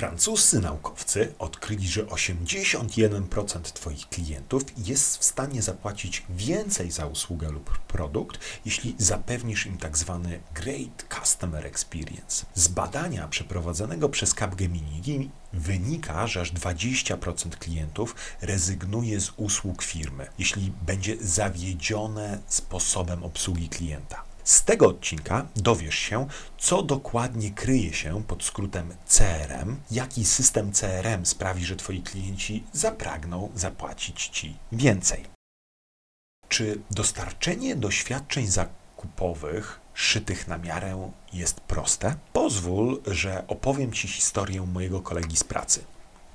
Francuscy naukowcy odkryli, że 81% Twoich klientów jest w stanie zapłacić więcej za usługę lub produkt, jeśli zapewnisz im tak zwany Great Customer Experience. Z badania przeprowadzonego przez Capgemini wynika, że aż 20% klientów rezygnuje z usług firmy, jeśli będzie zawiedzione sposobem obsługi klienta. Z tego odcinka dowiesz się, co dokładnie kryje się pod skrótem CRM, jaki system CRM sprawi, że Twoi klienci zapragną zapłacić Ci więcej. Czy dostarczenie doświadczeń zakupowych szytych na miarę jest proste? Pozwól, że opowiem Ci historię mojego kolegi z pracy.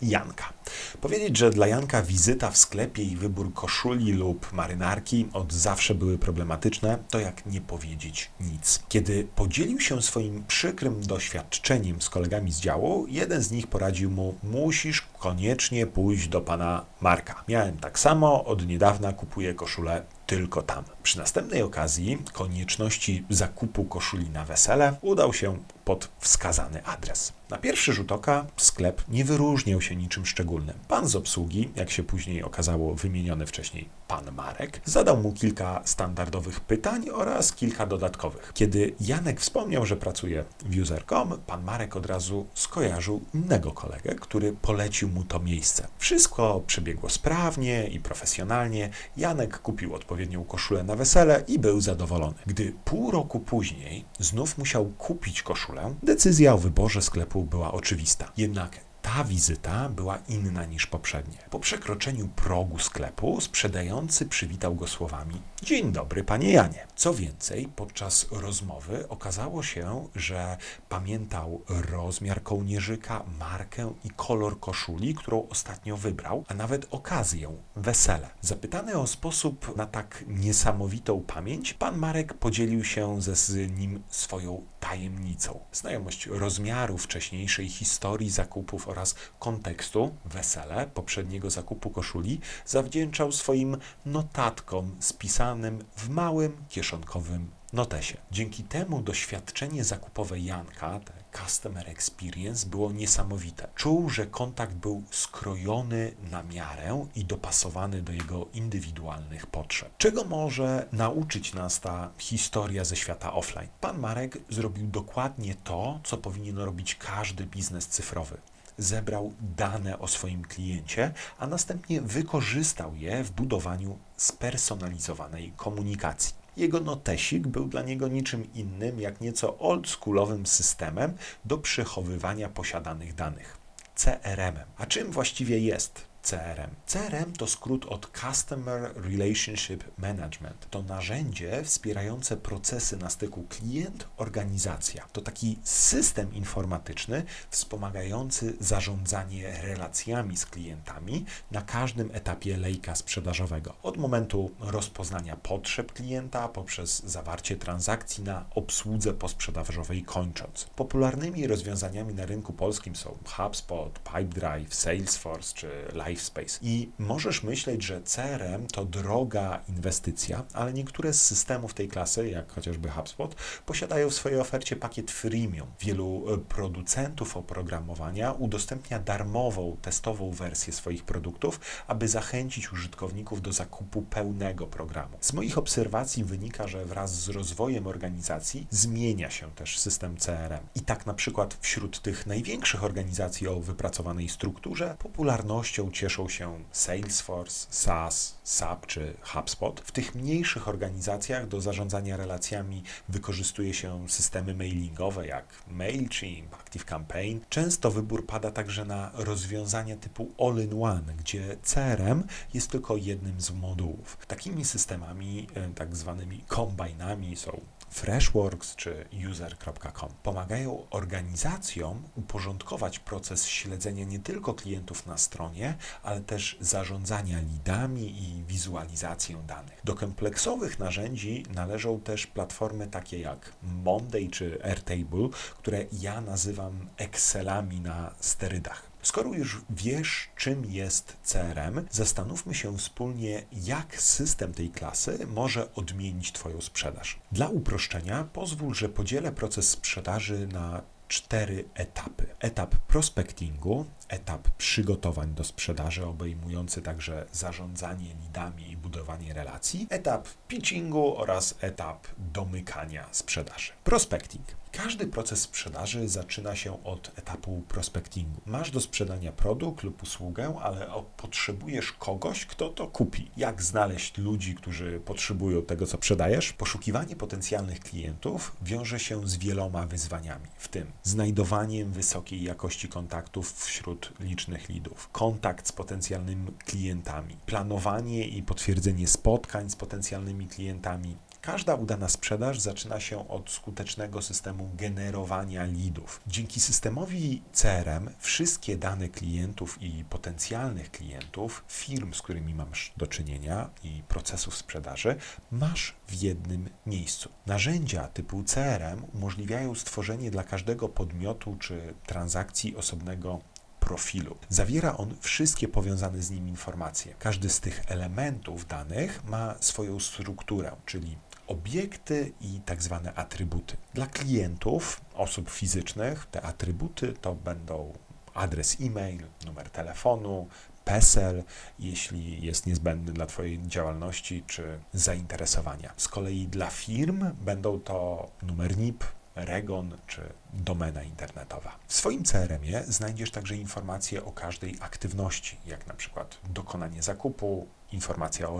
Janka. Powiedzieć, że dla Janka wizyta w sklepie i wybór koszuli lub marynarki od zawsze były problematyczne, to jak nie powiedzieć nic. Kiedy podzielił się swoim przykrym doświadczeniem z kolegami z działu, jeden z nich poradził mu: Musisz koniecznie pójść do pana Marka. Miałem tak samo, od niedawna kupuję koszulę tylko tam. Przy następnej okazji konieczności zakupu koszuli na wesele udał się pod wskazany adres. Na pierwszy rzut oka sklep nie wyróżniał się niczym szczególnym. Pan z obsługi, jak się później okazało wymieniony wcześniej pan Marek, zadał mu kilka standardowych pytań oraz kilka dodatkowych. Kiedy Janek wspomniał, że pracuje w user.com, pan Marek od razu skojarzył innego kolegę, który polecił mu to miejsce. Wszystko przebiegło sprawnie i profesjonalnie. Janek kupił odpowiednią koszulę na wesele i był zadowolony. Gdy pół roku później znów musiał kupić koszulę, decyzja o wyborze sklepu była oczywista. Jednak ta wizyta była inna niż poprzednie. Po przekroczeniu progu sklepu sprzedający przywitał go słowami: Dzień dobry, panie Janie. Co więcej, podczas rozmowy okazało się, że pamiętał rozmiar kołnierzyka, markę i kolor koszuli, którą ostatnio wybrał, a nawet okazję wesele. Zapytany o sposób na tak niesamowitą pamięć, pan Marek podzielił się ze z nim swoją tajemnicą. Znajomość rozmiaru wcześniejszej historii zakupów oraz kontekstu wesele poprzedniego zakupu koszuli zawdzięczał swoim notatkom spisanym w małym kieszonkowym notesie. Dzięki temu doświadczenie zakupowe Janka, customer experience, było niesamowite. Czuł, że kontakt był skrojony na miarę i dopasowany do jego indywidualnych potrzeb. Czego może nauczyć nas ta historia ze świata offline? Pan Marek zrobił dokładnie to, co powinien robić każdy biznes cyfrowy zebrał dane o swoim kliencie, a następnie wykorzystał je w budowaniu spersonalizowanej komunikacji. Jego notesik był dla niego niczym innym jak nieco oldschoolowym systemem do przechowywania posiadanych danych. CRM-em. A czym właściwie jest CRM. CRM to skrót od Customer Relationship Management. To narzędzie wspierające procesy na styku klient-organizacja. To taki system informatyczny wspomagający zarządzanie relacjami z klientami na każdym etapie lejka sprzedażowego. Od momentu rozpoznania potrzeb klienta poprzez zawarcie transakcji na obsłudze posprzedażowej kończąc. Popularnymi rozwiązaniami na rynku polskim są HubSpot, Pipedrive, Salesforce czy Live LiveSpace. I możesz myśleć, że CRM to droga inwestycja, ale niektóre z systemów tej klasy, jak chociażby HubSpot, posiadają w swojej ofercie pakiet freemium. Wielu e, producentów oprogramowania udostępnia darmową, testową wersję swoich produktów, aby zachęcić użytkowników do zakupu pełnego programu. Z moich obserwacji wynika, że wraz z rozwojem organizacji zmienia się też system CRM. I tak na przykład wśród tych największych organizacji o wypracowanej strukturze popularnością cię cieszą się Salesforce, SAS, SAP czy HubSpot. W tych mniejszych organizacjach do zarządzania relacjami wykorzystuje się systemy mailingowe jak MailChimp, ActiveCampaign. Często wybór pada także na rozwiązania typu all-in-one, gdzie CRM jest tylko jednym z modułów. Takimi systemami, e, tak zwanymi kombinami są Freshworks czy user.com pomagają organizacjom uporządkować proces śledzenia nie tylko klientów na stronie, ale też zarządzania lidami i wizualizację danych. Do kompleksowych narzędzi należą też platformy takie jak Monday czy Airtable, które ja nazywam Excelami na sterydach. Skoro już wiesz, czym jest CRM, zastanówmy się wspólnie, jak system tej klasy może odmienić Twoją sprzedaż. Dla uproszczenia pozwól, że podzielę proces sprzedaży na cztery etapy. Etap prospectingu, etap przygotowań do sprzedaży, obejmujący także zarządzanie lidami i budowanie relacji, etap pitchingu oraz etap domykania sprzedaży. Prospecting. Każdy proces sprzedaży zaczyna się od etapu prospectingu. Masz do sprzedania produkt lub usługę, ale potrzebujesz kogoś, kto to kupi. Jak znaleźć ludzi, którzy potrzebują tego, co sprzedajesz? Poszukiwanie potencjalnych klientów wiąże się z wieloma wyzwaniami, w tym znajdowaniem wysokiej jakości kontaktów wśród licznych lidów, kontakt z potencjalnymi klientami, planowanie i potwierdzenie spotkań z potencjalnymi klientami, Każda udana sprzedaż zaczyna się od skutecznego systemu generowania lidów. Dzięki systemowi CRM wszystkie dane klientów i potencjalnych klientów, firm, z którymi masz do czynienia i procesów sprzedaży, masz w jednym miejscu. Narzędzia typu CRM umożliwiają stworzenie dla każdego podmiotu czy transakcji osobnego profilu. Zawiera on wszystkie powiązane z nim informacje. Każdy z tych elementów danych ma swoją strukturę, czyli obiekty i tak zwane atrybuty. Dla klientów, osób fizycznych, te atrybuty to będą adres e-mail, numer telefonu, PESEL, jeśli jest niezbędny dla Twojej działalności czy zainteresowania. Z kolei dla firm będą to numer NIP, Regon czy domena internetowa. W swoim CRM-ie znajdziesz także informacje o każdej aktywności, jak na przykład dokonanie zakupu, informacja o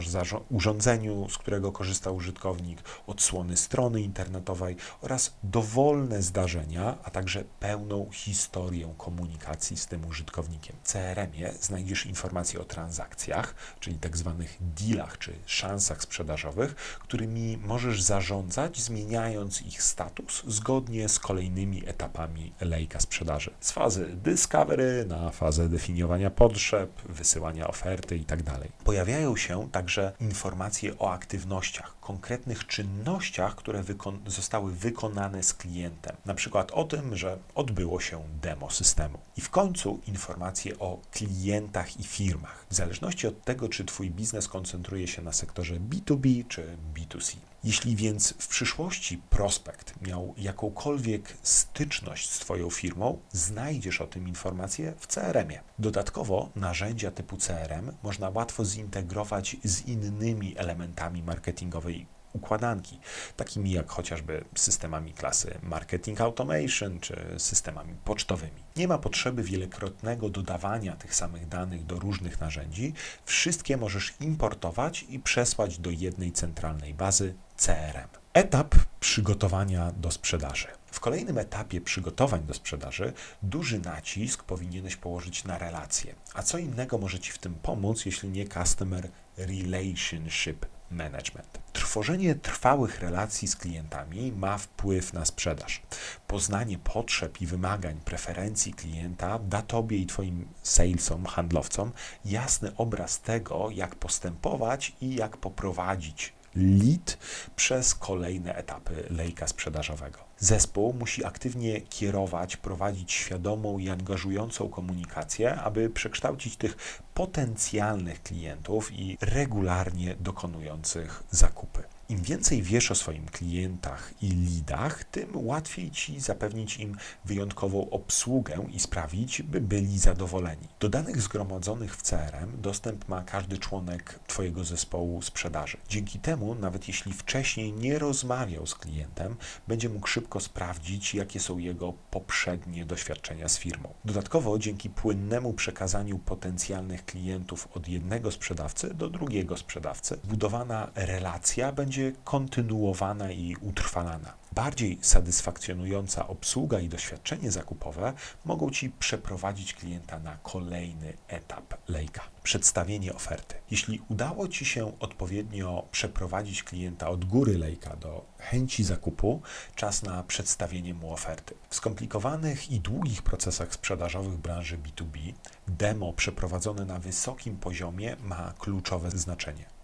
urządzeniu, z którego korzysta użytkownik, odsłony strony internetowej oraz dowolne zdarzenia, a także pełną historię komunikacji z tym użytkownikiem. W CRM-ie znajdziesz informacje o transakcjach, czyli tak zwanych dealach czy szansach sprzedażowych, którymi możesz zarządzać, zmieniając ich status zgodnie z kolejnymi etapami lejka sprzedaży. Z fazy discovery na fazę definiowania potrzeb, wysyłania oferty itd. Tak Pojawiają się także informacje o aktywnościach, konkretnych czynnościach, które wykon zostały wykonane z klientem. Na przykład o tym, że odbyło się demo systemu. I w końcu informacje o klientach i firmach, w zależności od tego, czy Twój biznes koncentruje się na sektorze B2B czy B2C. Jeśli więc w przyszłości prospekt miał jakąkolwiek styczność z Twoją firmą, znajdziesz o tym informacje w CRM-ie. Dodatkowo narzędzia typu CRM można łatwo zintegrować z innymi elementami marketingowej układanki, takimi jak chociażby systemami klasy Marketing Automation czy systemami pocztowymi. Nie ma potrzeby wielokrotnego dodawania tych samych danych do różnych narzędzi. Wszystkie możesz importować i przesłać do jednej centralnej bazy CRM. Etap przygotowania do sprzedaży. W kolejnym etapie przygotowań do sprzedaży duży nacisk powinieneś położyć na relacje. A co innego może Ci w tym pomóc, jeśli nie Customer Relationship Management. Tworzenie trwałych relacji z klientami ma wpływ na sprzedaż. Poznanie potrzeb i wymagań, preferencji klienta da Tobie i Twoim salesom, handlowcom jasny obraz tego, jak postępować i jak poprowadzić lead przez kolejne etapy lejka sprzedażowego. Zespół musi aktywnie kierować, prowadzić świadomą i angażującą komunikację, aby przekształcić tych potencjalnych klientów i regularnie dokonujących zakupy. Im więcej wiesz o swoim klientach i lidach, tym łatwiej ci zapewnić im wyjątkową obsługę i sprawić, by byli zadowoleni. Do danych zgromadzonych w CRM dostęp ma każdy członek Twojego zespołu sprzedaży. Dzięki temu, nawet jeśli wcześniej nie rozmawiał z klientem, będzie mógł szybko sprawdzić, jakie są jego poprzednie doświadczenia z firmą. Dodatkowo, dzięki płynnemu przekazaniu potencjalnych klientów od jednego sprzedawcy do drugiego sprzedawcy, budowana relacja będzie będzie kontynuowana i utrwalana. Bardziej satysfakcjonująca obsługa i doświadczenie zakupowe mogą Ci przeprowadzić klienta na kolejny etap lejka. Przedstawienie oferty. Jeśli udało Ci się odpowiednio przeprowadzić klienta od góry lejka do chęci zakupu, czas na przedstawienie mu oferty. W skomplikowanych i długich procesach sprzedażowych branży B2B demo przeprowadzone na wysokim poziomie ma kluczowe znaczenie.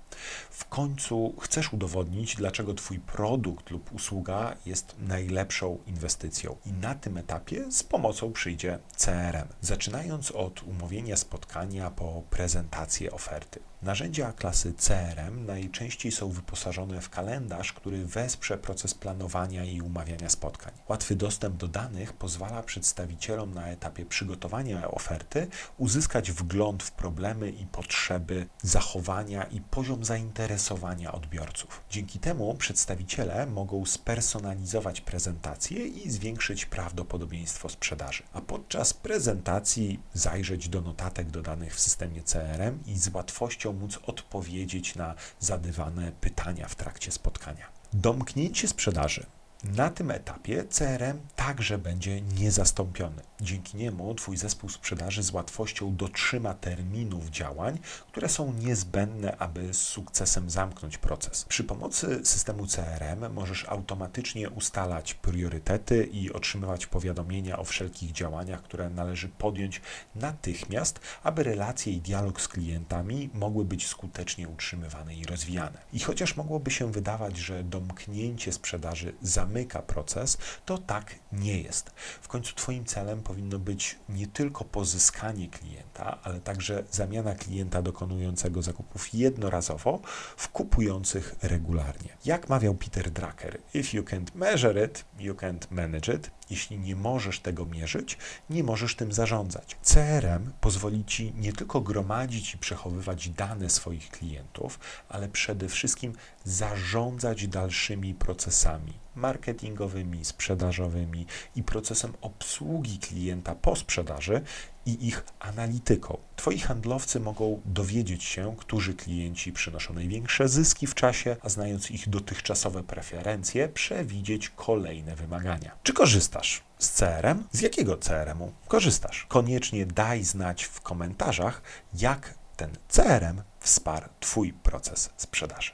W końcu chcesz udowodnić, dlaczego Twój produkt lub usługa jest najlepszą inwestycją. I na tym etapie z pomocą przyjdzie CRM. Zaczynając od umówienia spotkania po prezentację oferty. Narzędzia klasy CRM najczęściej są wyposażone w kalendarz, który wesprze proces planowania i umawiania spotkań. Łatwy dostęp do danych pozwala przedstawicielom na etapie przygotowania oferty uzyskać wgląd w problemy i potrzeby, zachowania i poziom zainteresowania odbiorców. Dzięki temu przedstawiciele mogą spersonalizować prezentację i zwiększyć prawdopodobieństwo sprzedaży. A podczas prezentacji zajrzeć do notatek dodanych w systemie CRM i z łatwością móc odpowiedzieć na zadawane pytania w trakcie spotkania. Domknięcie sprzedaży. Na tym etapie CRM także będzie niezastąpiony. Dzięki niemu Twój zespół sprzedaży z łatwością dotrzyma terminów działań, które są niezbędne, aby z sukcesem zamknąć proces. Przy pomocy systemu CRM możesz automatycznie ustalać priorytety i otrzymywać powiadomienia o wszelkich działaniach, które należy podjąć natychmiast, aby relacje i dialog z klientami mogły być skutecznie utrzymywane i rozwijane. I chociaż mogłoby się wydawać, że domknięcie sprzedaży zamyka proces, to tak nie jest. W końcu Twoim celem powinno być nie tylko pozyskanie klienta, ale także zamiana klienta dokonującego zakupów jednorazowo w kupujących regularnie. Jak mawiał Peter Drucker, if you can't measure it, you can't manage it. Jeśli nie możesz tego mierzyć, nie możesz tym zarządzać. CRM pozwoli Ci nie tylko gromadzić i przechowywać dane swoich klientów, ale przede wszystkim zarządzać dalszymi procesami marketingowymi, sprzedażowymi i procesem obsługi klienta po sprzedaży i ich analityką. Twoi handlowcy mogą dowiedzieć się, którzy klienci przynoszą największe zyski w czasie, a znając ich dotychczasowe preferencje, przewidzieć kolejne wymagania. Czy korzystasz z CRM? Z jakiego CRM-u korzystasz? Koniecznie daj znać w komentarzach, jak ten CRM wsparł Twój proces sprzedaży.